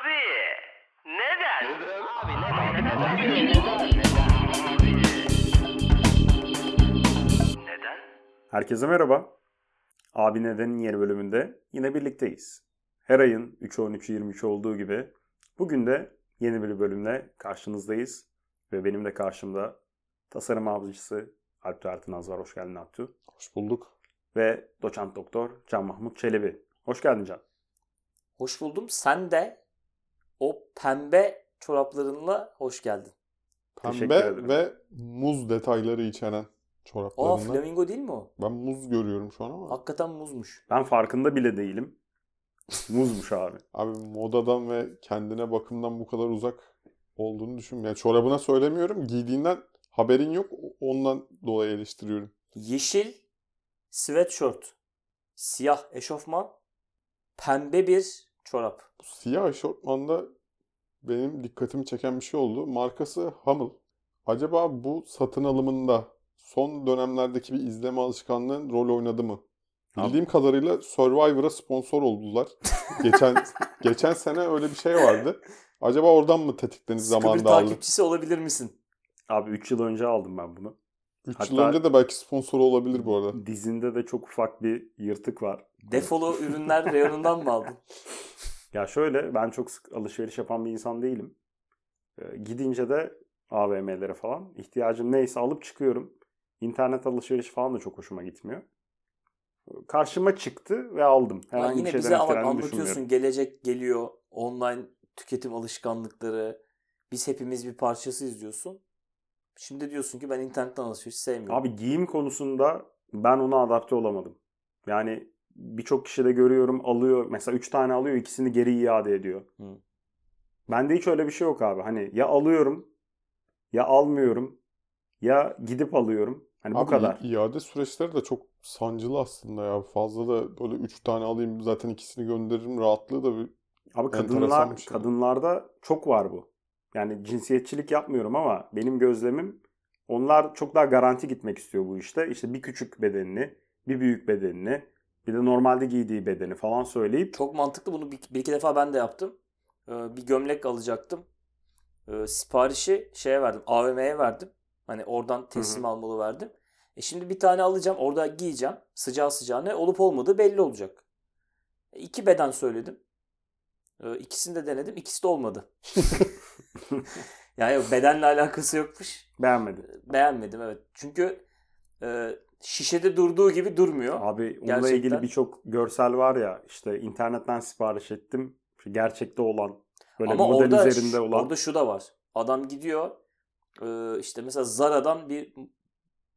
Abi neden? Abi neden? Herkese merhaba. Abi Neden'in yeni bölümünde yine birlikteyiz. Her ayın 3'ü 13'ü 23'ü olduğu gibi bugün de yeni bir bölümle karşınızdayız. Ve benim de karşımda tasarım avcısı Alp Ertinaz var. Hoş geldin Alptu. Hoş bulduk. Ve doçent doktor Can Mahmut Çelebi. Hoş geldin Can. Hoş buldum. Sen de o pembe çoraplarınla hoş geldin. Teşekkür Pembe ve muz detayları içeren Aa çoraplarında. flamingo değil mi o? Ben muz görüyorum şu an ama. Hakikaten muzmuş. Ben farkında bile değilim. Muzmuş abi. Abi modadan ve kendine bakımdan bu kadar uzak olduğunu düşünmüyorum. Yani çorabına söylemiyorum. Giydiğinden haberin yok. Ondan dolayı eleştiriyorum. Yeşil sweatshirt, siyah eşofman, pembe bir çorap. Bu siyah eşortmanda benim dikkatimi çeken bir şey oldu. Markası Hummel. Acaba bu satın alımında son dönemlerdeki bir izleme alışkanlığın rol oynadı mı? Abi- Bildiğim kadarıyla Survivor'a sponsor oldular. geçen geçen sene öyle bir şey vardı. Acaba oradan mı tetiklenip Sıkı bir zamanında aldı? takipçisi olabilir misin? Abi 3 yıl önce aldım ben bunu. 3 yıl Hatta- önce de belki sponsor olabilir bu arada. Dizinde de çok ufak bir yırtık var. Defolu ürünler reyonundan mı aldın? Ya şöyle ben çok sık alışveriş yapan bir insan değilim. Ee, gidince de AVM'lere falan ihtiyacım neyse alıp çıkıyorum. İnternet alışverişi falan da çok hoşuma gitmiyor. Karşıma çıktı ve aldım. Herhangi bir yine şeyden bize ama anlatıyorsun gelecek geliyor online tüketim alışkanlıkları biz hepimiz bir parçasıyız diyorsun. Şimdi diyorsun ki ben internetten alışveriş sevmiyorum. Abi giyim konusunda ben ona adapte olamadım. Yani birçok kişi de görüyorum alıyor. Mesela 3 tane alıyor ikisini geri iade ediyor. Hı. Bende hiç öyle bir şey yok abi. Hani ya alıyorum ya almıyorum ya gidip alıyorum. Hani bu Abi kadar. i- iade süreçleri de çok sancılı aslında ya. Fazla da böyle 3 tane alayım zaten ikisini gönderirim rahatlığı da bir Abi kadınlar bir şey. kadınlarda çok var bu. Yani cinsiyetçilik yapmıyorum ama benim gözlemim onlar çok daha garanti gitmek istiyor bu işte. İşte bir küçük bedenini, bir büyük bedenini, bir de normalde giydiği bedeni falan söyleyip Çok mantıklı bunu bir, bir iki defa ben de yaptım. Ee, bir gömlek alacaktım. Ee, siparişi şeye verdim. AVM'ye verdim. Hani oradan teslim almalı verdim. E şimdi bir tane alacağım. Orada giyeceğim. Sıcağı sıcağına olup olmadığı belli olacak. E, iki beden söyledim. Ee, ikisini de denedim. İkisi de olmadı. yani bedenle alakası yokmuş. beğenmedim. Beğenmedim evet. Çünkü e, şişede durduğu gibi durmuyor. Abi onunla Gerçekten. ilgili birçok görsel var ya işte internetten sipariş ettim. Gerçekte olan böyle Ama model orada, üzerinde olan orada şu da var. Adam gidiyor e, işte mesela Zara'dan bir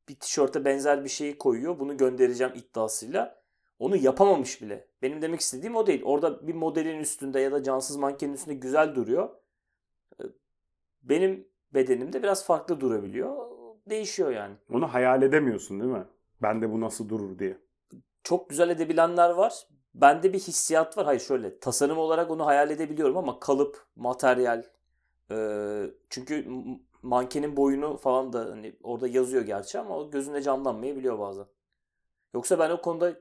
bir tişörte benzer bir şeyi koyuyor. Bunu göndereceğim iddiasıyla. Onu yapamamış bile. Benim demek istediğim o değil. Orada bir modelin üstünde ya da cansız mankenin üstünde güzel duruyor. Benim bedenimde biraz farklı durabiliyor. Değişiyor yani. onu hayal edemiyorsun değil mi? Bende bu nasıl durur diye. Çok güzel edebilenler var. Bende bir hissiyat var. Hayır şöyle tasarım olarak onu hayal edebiliyorum ama kalıp, materyal e, çünkü mankenin boyunu falan da hani orada yazıyor gerçi ama o gözünde canlanmayabiliyor bazen. Yoksa ben o konuda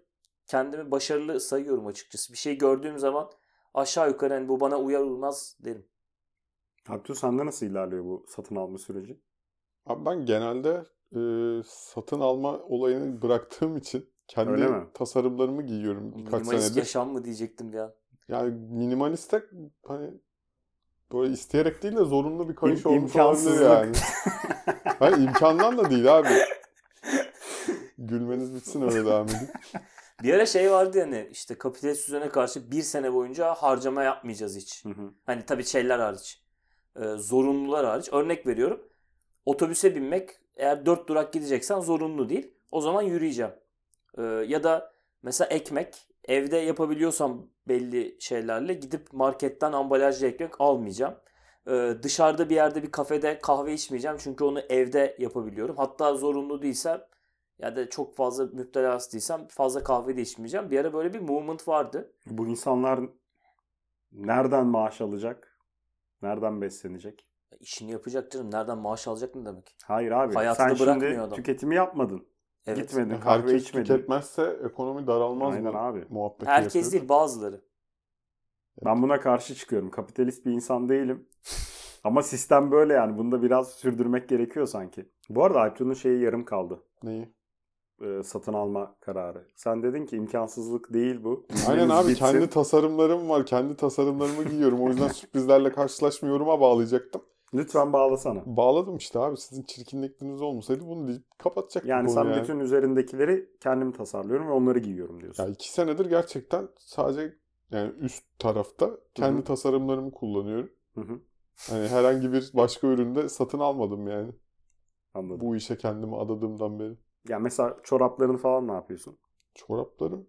kendimi başarılı sayıyorum açıkçası. Bir şey gördüğüm zaman aşağı yukarı hani bu bana uyar uymaz derim. Abdü sende nasıl ilerliyor bu satın alma süreci? Abi ben genelde e, satın alma olayını bıraktığım için kendi Öyle mi? tasarımlarımı giyiyorum birkaç Minimalist senedir. yaşam mı diyecektim an. Yani minimaliste hani böyle isteyerek değil de zorunlu bir kayış İm- olmuş olabilir yani. Hayır imkandan da değil abi. Gülmeniz bitsin öyle devam edin. Bir ara şey vardı yani işte kapitalist düzene karşı bir sene boyunca harcama yapmayacağız hiç. Hı hı. Hani tabii şeyler hariç. E, zorunlular hariç. Örnek veriyorum. Otobüse binmek eğer 4 durak gideceksen zorunlu değil. O zaman yürüyeceğim. E, ya da mesela ekmek evde yapabiliyorsam belli şeylerle gidip marketten ambalajlı ekmek almayacağım. E, dışarıda bir yerde bir kafede kahve içmeyeceğim. Çünkü onu evde yapabiliyorum. Hatta zorunlu değilsem ya da çok fazla müptelası değilsem fazla kahve de içmeyeceğim. Bir ara böyle bir movement vardı. Bu insanlar nereden maaş alacak? Nereden beslenecek? İşini yapacak canım. Nereden maaş alacak ne demek? Hayır abi. Hayatını sen şimdi bırakmıyor adam. tüketimi yapmadın. Evet. Gitmedin, kahve Herkes içmedin. tüketmezse ekonomi daralmaz Aynen mı? abi. Muhabbeti Herkes yapıyoruz. değil bazıları. Ben buna karşı çıkıyorum. Kapitalist bir insan değilim. Ama sistem böyle yani. Bunu da biraz sürdürmek gerekiyor sanki. Bu arada Alptuğ'un şeyi yarım kaldı. Neyi? Ee, satın alma kararı. Sen dedin ki imkansızlık değil bu. Aynen abi bitsin. kendi tasarımlarım var. Kendi tasarımlarımı giyiyorum. O yüzden sürprizlerle karşılaşmıyorum'a bağlayacaktım. Lütfen bağlasana. Bağladım işte abi. Sizin çirkinlikleriniz olmasaydı bunu deyip kapatacaktım Yani sen konuyu bütün üzerindekileri kendim tasarlıyorum ve onları giyiyorum diyorsun. Ya iki senedir gerçekten sadece yani üst tarafta kendi Hı hı. tasarımlarımı kullanıyorum. Hı hı. Hani herhangi bir başka üründe satın almadım yani. Anladım. Bu işe kendimi adadığımdan beri. Ya mesela çoraplarını falan ne yapıyorsun? Çoraplarım.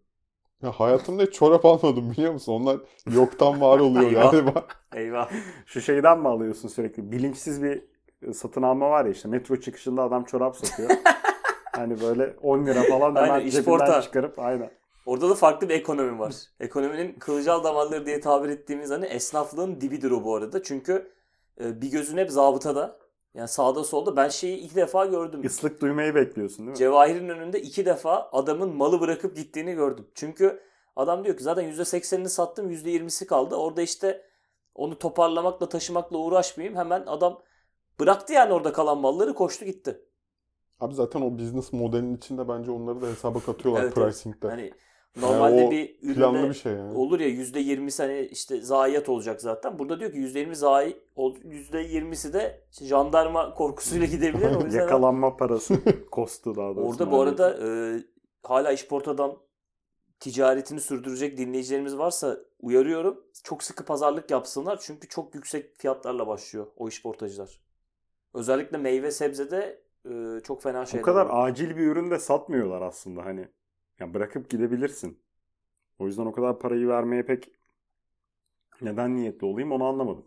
Ya hayatımda hiç çorap almadım biliyor musun? Onlar yoktan var oluyor Eyvah. galiba. Eyvah. Şu şeyden mi alıyorsun sürekli? Bilinçsiz bir e, satın alma var ya işte metro çıkışında adam çorap satıyor. hani böyle 10 lira falan hemen Aynen, cebinden çıkarıp aynen. Orada da farklı bir ekonomi var. Ekonominin kılcal damarları diye tabir ettiğimiz hani esnaflığın dibidir o bu arada. Çünkü e, bir gözün hep zabıtada. Yani sağda solda. Ben şeyi iki defa gördüm. Islık duymayı bekliyorsun değil mi? Cevahir'in önünde iki defa adamın malı bırakıp gittiğini gördüm. Çünkü adam diyor ki zaten %80'ini sattım %20'si kaldı. Orada işte onu toparlamakla taşımakla uğraşmayayım. Hemen adam bıraktı yani orada kalan malları koştu gitti. Abi zaten o business modelinin içinde bence onları da hesaba katıyorlar Evet, evet. pricing'de. Hani normalde Yani o bir üründe bir şey yani. olur ya %20'si hani işte zayiat olacak zaten. Burada diyor ki %20 zayi ol- %20'si de işte jandarma korkusuyla gidebilir. O yüzden Yakalanma parası. Kostu daha doğrusu. Orada bu arada e, hala işportadan ticaretini sürdürecek dinleyicilerimiz varsa uyarıyorum. Çok sıkı pazarlık yapsınlar. Çünkü çok yüksek fiyatlarla başlıyor o işportacılar. Özellikle meyve sebzede e, çok fena O şeyler kadar oluyor. acil bir ürün de satmıyorlar aslında hani. Ya bırakıp gidebilirsin. O yüzden o kadar parayı vermeye pek neden niyetli olayım onu anlamadım.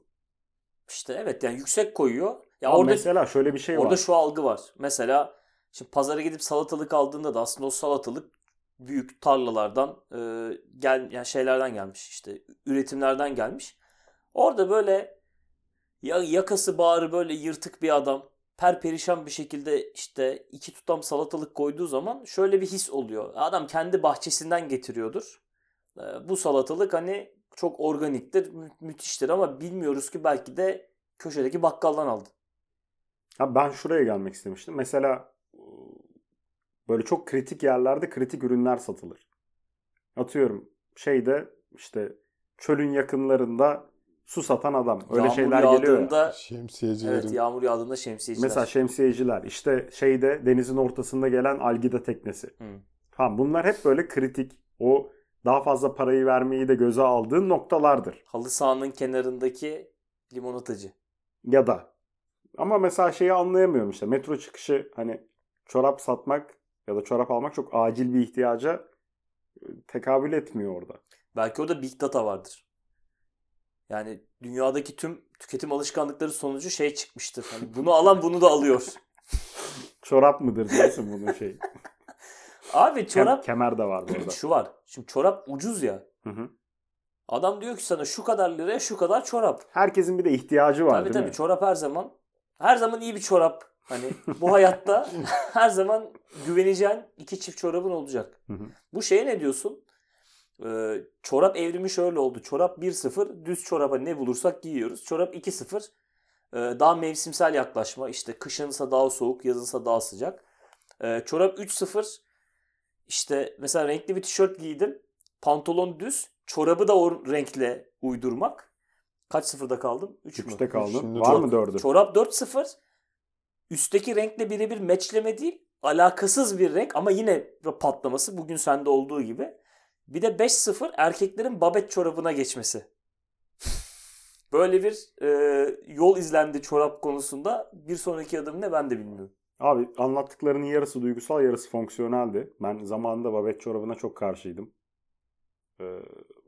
İşte evet yani yüksek koyuyor. Ya Ama orada mesela şöyle bir şey orada var. şu algı var. Mesela şimdi pazara gidip salatalık aldığında da aslında o salatalık büyük tarlalardan e, gel yani şeylerden gelmiş işte üretimlerden gelmiş. Orada böyle ya yakası bağrı böyle yırtık bir adam perperişan bir şekilde işte iki tutam salatalık koyduğu zaman şöyle bir his oluyor. Adam kendi bahçesinden getiriyordur. E, bu salatalık hani çok organiktir, mü- müthiştir ama bilmiyoruz ki belki de köşedeki bakkaldan aldı. Ha, ben şuraya gelmek istemiştim. Mesela e, böyle çok kritik yerlerde kritik ürünler satılır. Atıyorum şeyde işte çölün yakınlarında su satan adam. Öyle Yağmur şeyler geliyor ya. yağdığında Şemsiyecilerin. evet yağmur yağdığında şemsiyeciler. Mesela şemsiyeciler işte şeyde denizin ortasında gelen algida teknesi. Hı. Ha, bunlar hep böyle kritik. O daha fazla parayı vermeyi de göze aldığın noktalardır. Halı sahanın kenarındaki limonatacı. Ya da. Ama mesela şeyi anlayamıyorum işte. Metro çıkışı hani çorap satmak ya da çorap almak çok acil bir ihtiyaca e, tekabül etmiyor orada. Belki orada big data vardır. Yani dünyadaki tüm tüketim alışkanlıkları sonucu şey çıkmıştır. Hani bunu alan bunu da alıyor. Çorap mıdır diyorsun bunun şey. Abi Kem- çorap kemer de var burada. şu var. Şimdi çorap ucuz ya. Hı hı. Adam diyor ki sana şu kadar liraya şu kadar çorap. Herkesin bir de ihtiyacı var tabii değil tabii mi? çorap her zaman her zaman iyi bir çorap. Hani bu hayatta her zaman güveneceğin iki çift çorabın olacak. Hı hı. Bu şeye ne diyorsun? Ee, çorap evrimi şöyle oldu. Çorap 1-0 düz çoraba ne bulursak giyiyoruz. Çorap 2-0 e, daha mevsimsel yaklaşma. İşte kışınsa daha soğuk, yazınsa daha sıcak. Ee, çorap 3-0 işte mesela renkli bir tişört giydim. Pantolon düz. Çorabı da o renkle uydurmak. Kaç sıfırda kaldım? 3 mü? Üçte kaldın. Şimdi var mı dördü? Çorap 4-0. Üstteki renkle birebir meçleme değil. Alakasız bir renk ama yine patlaması bugün sende olduğu gibi. Bir de 5-0 erkeklerin babet çorabına geçmesi. Böyle bir e, yol izlendi çorap konusunda. Bir sonraki adım ne ben de bilmiyorum. Abi anlattıklarının yarısı duygusal yarısı fonksiyoneldi. Ben zamanında babet çorabına çok karşıydım. Ee,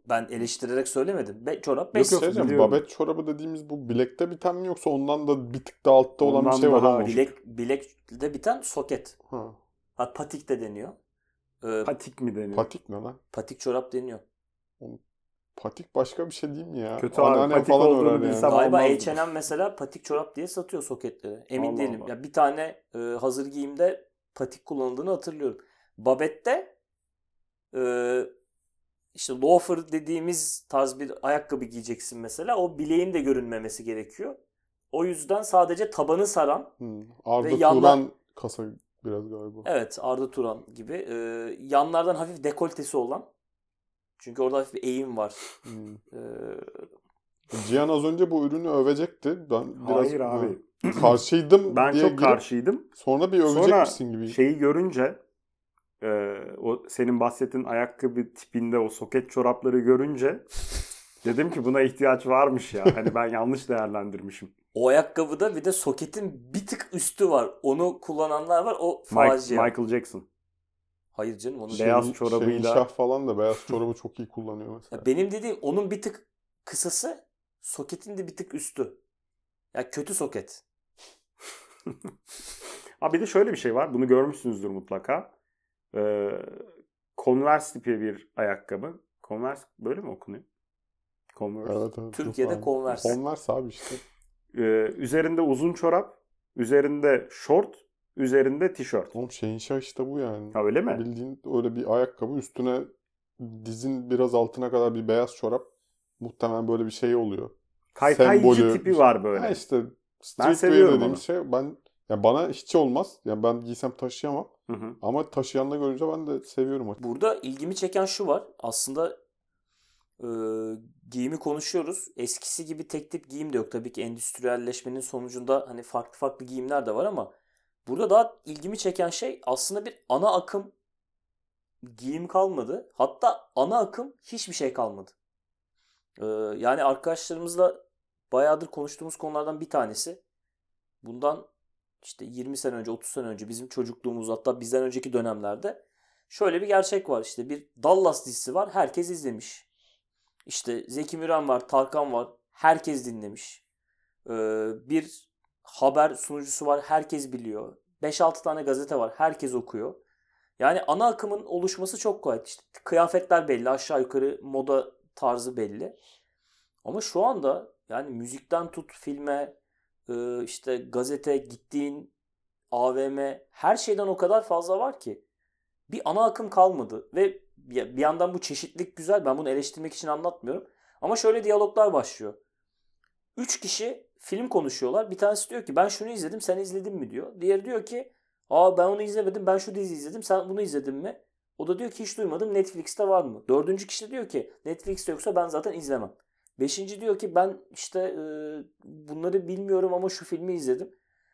Ben eleştirerek söylemedim. Be, çorap Yok, 5 yok, Şey biliyorum. babet çorabı dediğimiz bu bilekte biten mi yoksa ondan da bir tık daha altta olan Ondan bir şey var küçük. Bilek, bilekte biten soket. Ha, Ha, patik de deniyor. Ee, patik mi deniyor? patik ne lan? patik çorap deniyor. Patik başka bir şey değil mi ya? Kötü abi, Anneannem patik falan olduğunu yani. bilsem- Galiba olmazdı. H&M mesela patik çorap diye satıyor soketleri. Emin Allah değilim. Allah. Ya bir tane e, hazır giyimde patik kullanıldığını hatırlıyorum. Babette e, işte loafer dediğimiz tarz bir ayakkabı giyeceksin mesela. O bileğin de görünmemesi gerekiyor. O yüzden sadece tabanı saran Hmm. Arda Ve yanlar- kasa biraz galiba. Evet Arda Turan gibi. e, yanlardan hafif dekoltesi olan. Çünkü orada hafif bir eğim var. Hmm. E, Cihan az önce bu ürünü övecekti. Ben biraz Hayır abi. Karşıydım Ben diye çok girip karşıydım. sonra bir Sonra övecekmişsin gibi. şeyi görünce e, o senin bahsettiğin ayakkabı tipinde o soket çorapları görünce dedim ki buna ihtiyaç varmış ya. Hani ben yanlış değerlendirmişim. o ayakkabıda bir de soketin bir tık üstü var. Onu kullananlar var. O Mike-. Michael Jackson. Hayır canım onu Şey- beyaz Şehin- çorabıyla- Şehinşah falan da beyaz çorabı çok iyi kullanıyor mesela. Ya benim dediğim onun bir tık kısası, soketin de bir tık üstü. Ya kötü soket. Ha bir de şöyle bir şey var. Bunu görmüşsünüzdür mutlaka. Ee, Converse tipi bir ayakkabı. Converse böyle mi okunuyor? Converse. Evet, evet, Türkiye'de çok Converse. Converse abi işte. Ee, üzerinde uzun çorap, üzerinde short, üzerinde tişört. Oğlum Şehinşah işte bu yani. Ha öyle mi? Bildiğin öyle bir ayakkabı üstüne dizin biraz altına kadar bir beyaz çorap. Muhtemelen böyle bir şey oluyor. Kaykaycı Sembolü- tipi var böyle. Ha işte streetwear seviyorum dediğimiz onu. şey ben ya bana hiç olmaz. Yani ben giysem taşıyamam. Hı hı. Ama taşıyanla görünce ben de seviyorum. Burada ilgimi çeken şu var. Aslında e, giyimi konuşuyoruz. Eskisi gibi tek tip giyim de yok. Tabii ki endüstriyelleşmenin sonucunda hani farklı farklı giyimler de var ama burada daha ilgimi çeken şey aslında bir ana akım giyim kalmadı. Hatta ana akım hiçbir şey kalmadı. E, yani arkadaşlarımızla bayağıdır konuştuğumuz konulardan bir tanesi. Bundan işte 20 sene önce, 30 sene önce bizim çocukluğumuz hatta bizden önceki dönemlerde şöyle bir gerçek var. İşte bir Dallas dizisi var. Herkes izlemiş. İşte Zeki Müren var, Tarkan var. Herkes dinlemiş. Ee, bir haber sunucusu var. Herkes biliyor. 5-6 tane gazete var. Herkes okuyor. Yani ana akımın oluşması çok kolay. İşte kıyafetler belli. Aşağı yukarı moda tarzı belli. Ama şu anda yani müzikten tut filme, e, işte gazete, gittiğin AVM her şeyden o kadar fazla var ki bir ana akım kalmadı ve bir bir yandan bu çeşitlilik güzel. Ben bunu eleştirmek için anlatmıyorum. Ama şöyle diyaloglar başlıyor. Üç kişi film konuşuyorlar. Bir tanesi diyor ki ben şunu izledim sen izledin mi diyor. Diğeri diyor ki aa ben onu izlemedim ben şu dizi izledim sen bunu izledin mi? O da diyor ki hiç duymadım Netflix'te var mı? Dördüncü kişi de diyor ki Netflix'te yoksa ben zaten izlemem. Beşinci diyor ki ben işte e, bunları bilmiyorum ama şu filmi izledim.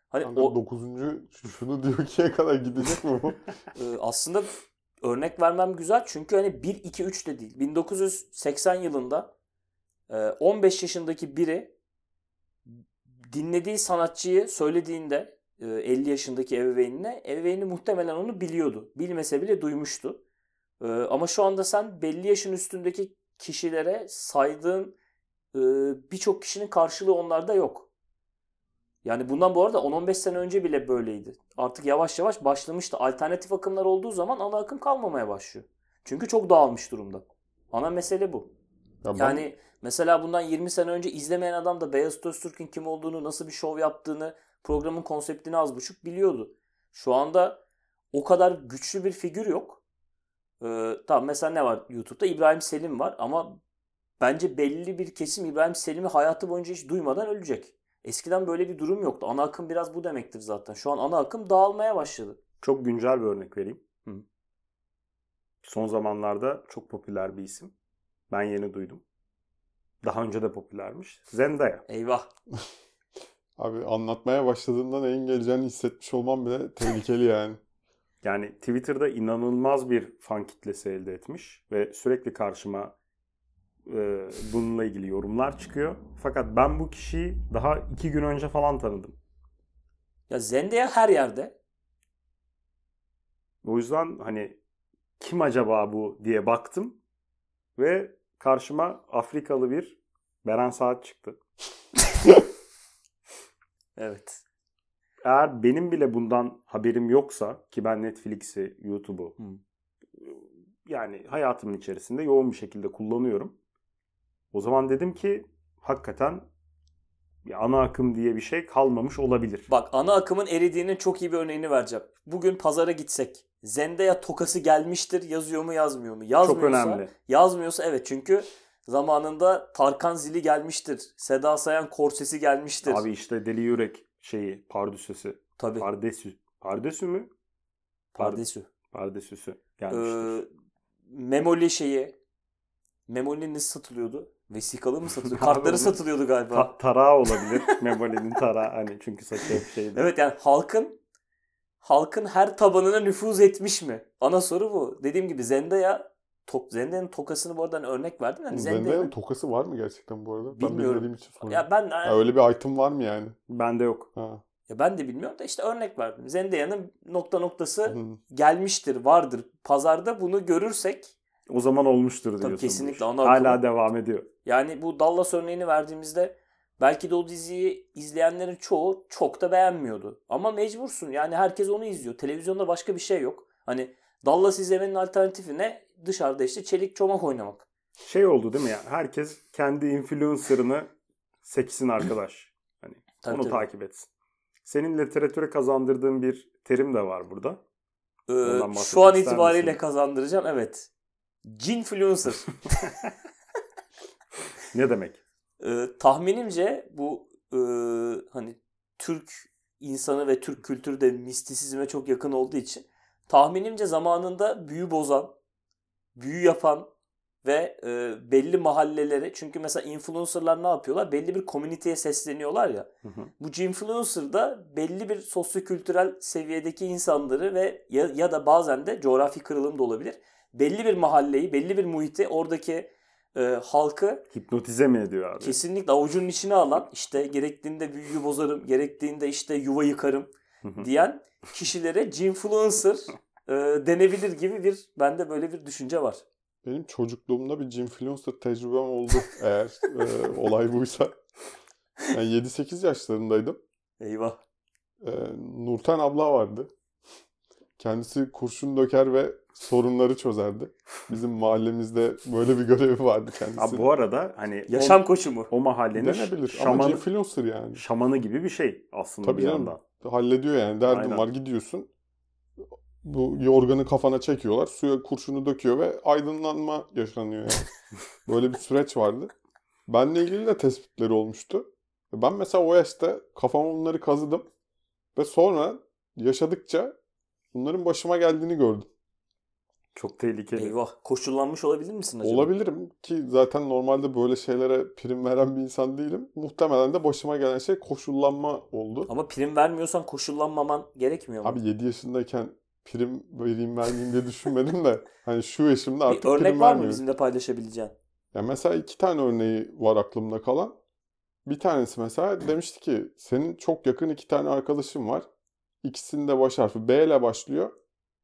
Hani Kanka o, dokuzuncu şunu diyor ki'ye kadar gidecek mi bu? Ee, aslında örnek vermem güzel çünkü hani 1 2 3 de değil. 1980 yılında e, 15 yaşındaki biri dinlediği sanatçıyı söylediğinde e, 50 yaşındaki ebeveynine ebeveynini muhtemelen onu biliyordu. Bilmese bile duymuştu. E, Ama şu anda sen belli yaşın üstündeki kişilere saydığın e, birçok kişinin karşılığı onlarda yok. Yani bundan bu arada 10-15 sene önce bile böyleydi. Artık yavaş yavaş başlamıştı. Alternatif akımlar olduğu zaman ana akım kalmamaya başlıyor. Çünkü çok dağılmış durumda. Ana mesele bu. Ben- Yani mesela bundan 20 sene önce izlemeyen adam da Beyazıt Öztürk'ün kim olduğunu, nasıl bir şov yaptığını, programın konseptini az buçuk biliyordu. Şu anda o kadar güçlü bir figür yok. Ee, tamam mesela ne var YouTube'da? İbrahim Selim var ama bence belli bir kesim İbrahim Selim'i hayatı boyunca hiç duymadan ölecek. Eskiden böyle bir durum yoktu. Ana akım biraz bu demektir zaten. Şu an ana akım dağılmaya başladı. Çok güncel bir örnek vereyim. Hı. Son zamanlarda çok popüler bir isim. Ben yeni duydum. Daha önce de popülermiş. Zendaya. Eyvah. Abi anlatmaya başladığında neyin geleceğini hissetmiş olmam bile tehlikeli yani. Yani Twitter'da inanılmaz bir fan kitlesi elde etmiş ve sürekli karşıma e, bununla ilgili yorumlar çıkıyor. Fakat ben bu kişiyi daha iki gün önce falan tanıdım. Ya Zendaya her yerde. O yüzden hani kim acaba bu diye baktım ve karşıma Afrikalı bir Beren Saat çıktı. Evet. Eğer benim bile bundan haberim yoksa ki ben Netflix'i, YouTube'u Hı. yani hayatımın içerisinde yoğun bir şekilde kullanıyorum. O zaman dedim ki hakikaten bir ana akım diye bir şey kalmamış olabilir. Bak ana akımın eridiğinin çok iyi bir örneğini vereceğim. Bugün pazara gitsek Zendaya tokası gelmiştir yazıyor mu yazmıyor mu? Yazmıyorsa, Çok önemli. Yazmıyorsa evet çünkü zamanında Tarkan zili gelmiştir. Seda Sayan korsesi gelmiştir. Abi işte Deli Yürek şeyi pardüsüsü. Tabii. Pardesü. Pardesü mü? Pardesü. Pardesüsü gelmiştir. Ee, Memoli şeyi. Memoli ne satılıyordu? Vesikalı mı satılıyordu? Abi Kartları satılıyordu galiba. Ta- tarağı olabilir. Memoli'nin tarağı hani çünkü saçı hep şeydi. Evet yani halkın halkın her tabanına nüfuz etmiş mi? Ana soru bu. Dediğim gibi Zendaya tok, Zendaya'nın tokasını bu arada hani örnek verdin. Hani Zendaya'nın Zendaya'nın tokası var mı gerçekten bu arada? Ben Bilmiyorum. bilmediğim için soruyorum. ya ben Ha, öyle bir item var mı yani? Bende yok. Ha. ya ben de bilmiyorum da işte örnek verdim. Zendaya'nın nokta noktası Hı. gelmiştir, vardır. Pazarda bunu görürsek O zaman olmuştur diyorsun. bu kesinlikle ona Hala devam ediyor. Yani bu Dallas örneğini verdiğimizde belki de o diziyi izleyenlerin çoğu çok da beğenmiyordu. Ama mecbursun. Yani herkes onu izliyor. Televizyonda başka bir şey yok. Hani Dallas izlemenin alternatifi ne? Dışarıda işte çelik çomak oynamak. Şey oldu değil mi ya? Herkes kendi influencer'ını seçsin arkadaş. Hani Tabii, onu tabii. takip etsin. Senin literatüre kazandırdığın bir terim de var burada. Ee, şu an itibariyle misin? kazandıracağım. Evet. Ginfluencer. Ne demek? Ee, tahminimce bu e, hani Türk insanı ve Türk kültürü de mistisizme çok yakın olduğu için tahminimce zamanında büyü bozan, büyü yapan ve e, belli mahallelere çünkü mesela influencerlar ne yapıyorlar? Belli bir komüniteye sesleniyorlar ya. Hı hı. Bu influencer da belli bir sosyokültürel seviyedeki insanları ve ya, ya da bazen de coğrafi kırılım da olabilir. Belli bir mahalleyi, belli bir muhiti, oradaki e, halkı Hipnotize mi ediyor abi? kesinlikle avucunun içine alan işte gerektiğinde büyüyü bozarım, gerektiğinde işte yuva yıkarım diyen kişilere ginfluencer e, denebilir gibi bir bende böyle bir düşünce var. Benim çocukluğumda bir Ginfluencer tecrübem oldu eğer e, olay buysa. Yani 7-8 yaşlarındaydım. Eyvah. E, Nurten abla vardı. Kendisi kurşun döker ve sorunları çözerdi. Bizim mahallemizde böyle bir görevi vardı kendisi. Abi bu arada hani Yaşam koçu mu? o, o mahallenin Denebilir ama şamanı, Ginfluencer yani. şamanı gibi bir şey aslında Tabii bir canım. yandan. Hallediyor yani. Derdin Aynen. var gidiyorsun. Bu yorganı kafana çekiyorlar. Suya kurşunu döküyor ve aydınlanma yaşanıyor yani. Böyle bir süreç vardı. Benle ilgili de tespitleri olmuştu. Ben mesela o yaşta kafama bunları kazıdım. Ve sonra yaşadıkça bunların başıma geldiğini gördüm. Çok tehlikeli. Eyvah. Koşullanmış olabilir misin acaba? Olabilirim ki zaten normalde böyle şeylere prim veren bir insan değilim. Muhtemelen de başıma gelen şey koşullanma oldu. Ama prim vermiyorsan koşullanmaman gerekmiyor mu? Abi 7 yaşındayken prim vereyim vermeyeyim diye düşünmedim de hani şu yaşımda artık bir örnek prim var mı vermiyorum. bizimle paylaşabileceğin? Ya mesela iki tane örneği var aklımda kalan. Bir tanesi mesela demişti ki senin çok yakın iki tane arkadaşın var. İkisinin de baş harfi B ile başlıyor.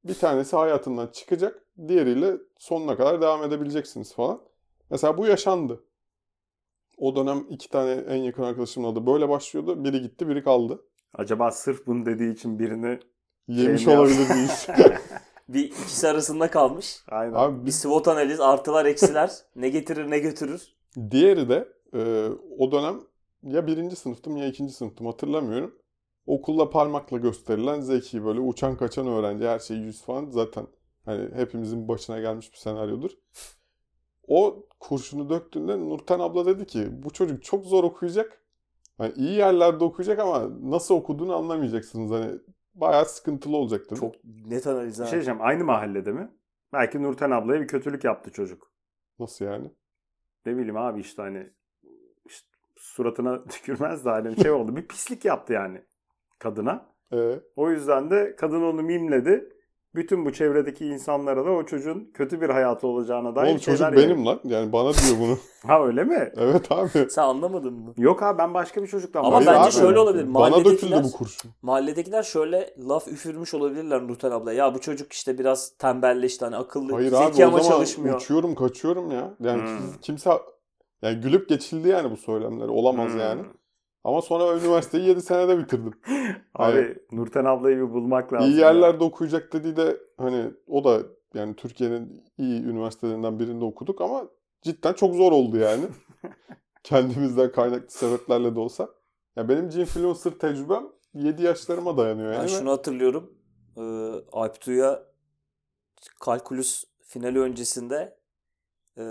Bir tanesi hayatından çıkacak. Diğeriyle sonuna kadar devam edebileceksiniz falan. Mesela bu yaşandı. O dönem iki tane en yakın arkadaşımın adı böyle başlıyordu. Biri gitti, biri kaldı. Acaba sırf bunu dediği için birini Yemiş Şey olabilir miyiz? Bir ikisi arasında kalmış. aynen. Abi Bir SWOT analiz, artılar, eksiler. ne getirir, ne götürür. Diğeri de e, o dönem ya birinci sınıftım ya ikinci sınıftım hatırlamıyorum. Okulda parmakla gösterilen zeki böyle uçan kaçan öğrenci her şey yüz falan zaten hani hepimizin başına gelmiş bir senaryodur. O kurşunu döktüğünde Nurten abla dedi ki bu çocuk çok zor okuyacak. Hani iyi yerlerde okuyacak ama nasıl okuduğunu anlamayacaksınız. Hani bayağı sıkıntılı olacak dedi. Çok net analiz Bir ha. şey diyeceğim. Aynı mahallede mi? Belki Nurten ablaya bir kötülük yaptı çocuk. Nasıl yani? Ne bileyim abi işte hani işte suratına tükürmez de hani şey oldu. Bir pislik yaptı yani kadına. Ee, O yüzden de kadın onu mimledi. Bütün bu çevredeki insanlara da o çocuğun kötü bir hayatı olacağına dair oğlum çocuk benim yayın- lan. Yani bana diyor bunu. Ha öyle mi? evet abi. Sen anlamadın mı? Yok abi ben başka bir çocuktan Ama bence abi. şöyle olabilir. Bana döküldü bu kurşun. mahalledekiler şöyle laf üfürmüş olabilirler Nurten abla. Ya bu çocuk işte biraz tembelleşti hani akıllı, Hayır zeki abi o ama zaman çalışmıyor. uçuyorum kaçıyorum ya. Yani Hmm. kim- kimse yani gülüp geçildi yani bu söylemler. Olamaz Hmm. yani. Ama sonra üniversiteyi 7 senede bitirdim. Abi Hayır. Nurten ablayı bir bulmak lazım. İyi ya. yerlerde okuyacak dediği de hani o da yani Türkiye'nin iyi üniversitelerinden birinde okuduk ama cidden çok zor oldu yani. Kendimizden kaynaklı sebeplerle de olsa. Ya benim Ginfluencer tecrübem 7 yaşlarıma dayanıyor Ben yani. şunu hatırlıyorum. Ee, Alptu'ya kalkulüs finali öncesinde e,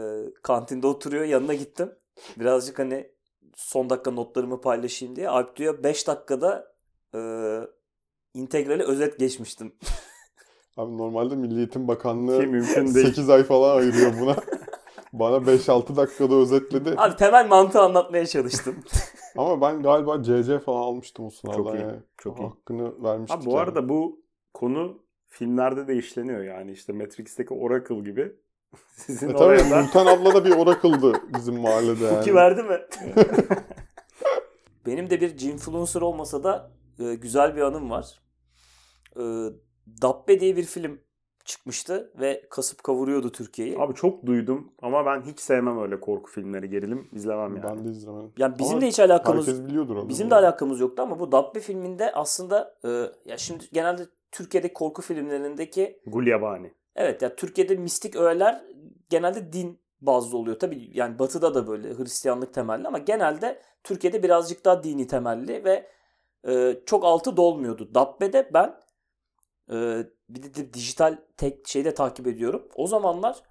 kantinde oturuyor. Yanına gittim. Birazcık hani son dakika notlarımı paylaşayım diye. Alp diyor 5 dakikada e, integrali özet geçmiştim. Abi normalde Milli Eğitim Bakanlığı Ki mümkün değil. 8 ay falan ayırıyor buna. Bana 5-6 dakikada özetledi. Abi temel mantığı anlatmaya çalıştım. Ama ben galiba CC falan almıştım o sınavdan Çok iyi, yani. çok iyi. Hakkını vermiştik Ha, bu yani. arada bu konu filmlerde de işleniyor yani işte Matrix'teki Oracle gibi. Sizin E tabii oraya da Nurten abla da bir oracle'dı bizim mahallede yani. Cookie verdi mi? Benim de bir Ginfluencer olmasa da e, güzel bir anım var. E, Dabbe diye bir film çıkmıştı ve kasıp kavuruyordu Türkiye'yi. Abi çok duydum ama ben hiç sevmem öyle korku filmleri, gerilim izlemem yani. Ben de izlemedim. Yani bizim Ama de hiç alakamız Herkes biliyordur onu. bizim de alakamız yoktu ama bu Dabbe filminde aslında e, ya şimdi genelde Türkiye'deki korku filmlerindeki Gulyabani. Evet ya Türkiye'de mistik öğeler genelde din bazlı oluyor. Tabii yani batıda da böyle Hristiyanlık temelli ama genelde Türkiye'de birazcık daha dini temelli ve e, çok altı dolmuyordu. Dabbe'de ben e, bir de, de dijital tek şeyde takip ediyorum. O zamanlar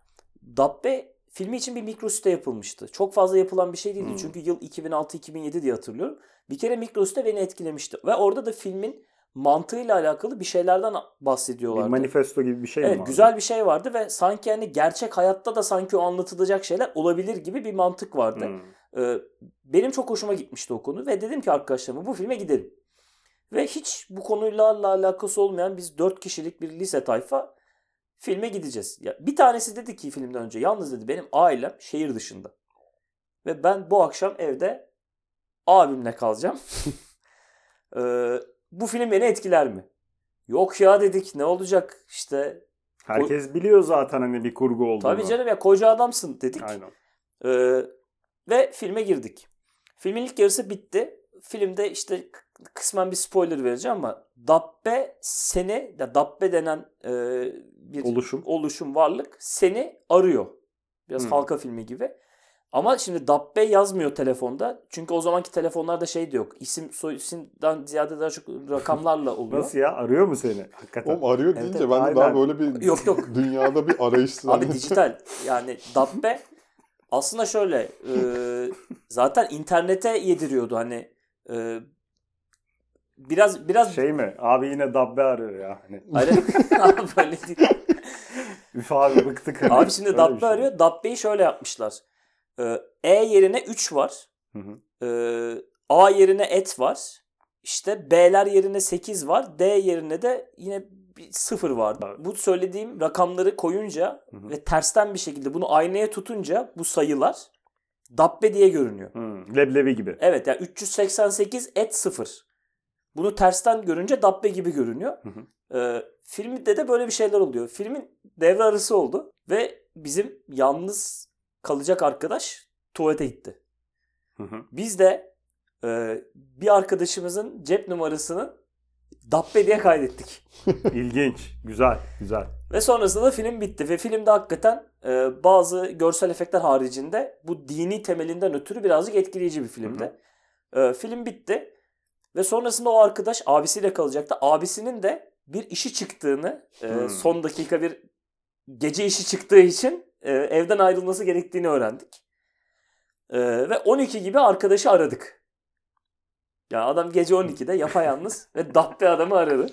Dabbe filmi için bir mikrosite yapılmıştı. Çok fazla yapılan bir şey değildi. Hmm. Çünkü yıl 2006-2007 diye hatırlıyorum. Bir kere mikrosite beni etkilemişti. Ve orada da filmin mantığıyla alakalı bir şeylerden Bir bahsediyorlardı. manifesto gibi bir şey mi Evet var? güzel bir şey vardı ve sanki hani gerçek hayatta da sanki o anlatılacak şeyler olabilir gibi bir mantık vardı. Hmm. Ee, benim çok hoşuma gitmişti o konu ve dedim ki arkadaşlarıma bu filme gidelim. Ve hiç bu konuyla alakası olmayan biz 4 kişilik bir lise tayfa filme gideceğiz. Ya bir tanesi dedi ki filmden önce yalnız dedi benim ailem şehir dışında. Ve ben bu akşam evde abimle kalacağım. Ee, bu film beni etkiler mi? Yok ya dedik ne olacak işte. Herkes biliyor zaten hani bir kurgu olduğunu. Tabii canım ya koca adamsın dedik. Aynen. Ee, ve filme girdik. Filmin ilk yarısı bitti. Filmde işte kısmen bir spoiler vereceğim ama Dabbe seni, ya Dabbe denen e, bir Oluşum. oluşum, varlık seni arıyor. Biraz Hmm. halka filmi gibi. Ama şimdi Dabbe yazmıyor telefonda. Çünkü o zamanki telefonlarda şey de yok. İsim soy isimden ziyade daha çok rakamlarla oluyor. Nasıl ya? Arıyor mu seni? Hakikaten. Oğlum arıyor deyince evet, ben de daha aynen. böyle bir Yok, yok. dünyada bir arayış Abi dijital. Yani Dabbe aslında şöyle e, zaten internete yediriyordu hani e, biraz biraz Şey mi? Abi yine dabbe arıyor ya. Hani, Hayır, abi böyle değil. üf abi bıktık. Abi şimdi Dabbe şey. arıyor. Dabbe'yi şöyle yapmışlar. E, E yerine 3 var. Hı hı. E, A yerine et var. İşte B'ler yerine 8 var. D yerine de yine bir 0 var. Evet. Bu söylediğim rakamları koyunca Hı hı. ve tersten bir şekilde bunu aynaya tutunca bu sayılar Dabbe diye görünüyor. Hı, Leblebi gibi. Evet yani 388 et 0. Bunu tersten görünce Dabbe gibi görünüyor. Hı hı. Ee, filmde de böyle bir şeyler oluyor. Filmin devre arası oldu ve bizim yalnız kalacak arkadaş tuvalete gitti. Hı hı. Biz de e, bir arkadaşımızın cep numarasını Dabbe diye kaydettik. İlginç. Güzel. Güzel. Ve sonrasında da film bitti. Ve filmde hakikaten e, bazı görsel efektler haricinde bu dini temelinden ötürü birazcık etkileyici bir filmdi. E, film bitti. Ve sonrasında o arkadaş abisiyle kalacaktı. Abisinin de bir işi çıktığını, e, son dakika bir gece işi çıktığı için e, evden ayrılması gerektiğini öğrendik. E, ve 12 gibi arkadaşı aradık. Ya adam gece 12'de yapayalnız ve dabbe adamı aradı.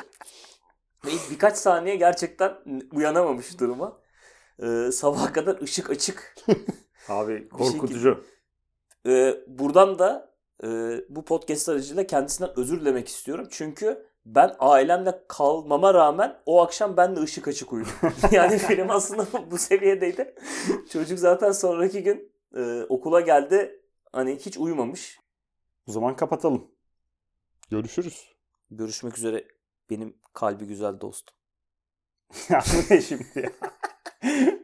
Ve ilk birkaç saniye gerçekten uyanamamış duruma. Ee, sabaha kadar ışık açık. Abi korkutucu. Ee, buradan da e, bu podcast aracılığıyla kendisinden özür dilemek istiyorum. Çünkü ben ailemle kalmama rağmen o akşam ben de ışık açık uyudum. yani film aslında bu seviyedeydi. Çocuk zaten sonraki gün e, okula geldi. Hani hiç uyumamış. O zaman kapatalım. Görüşürüz. Görüşmek üzere benim kalbi güzel dostum. ya bu ne şimdi ya?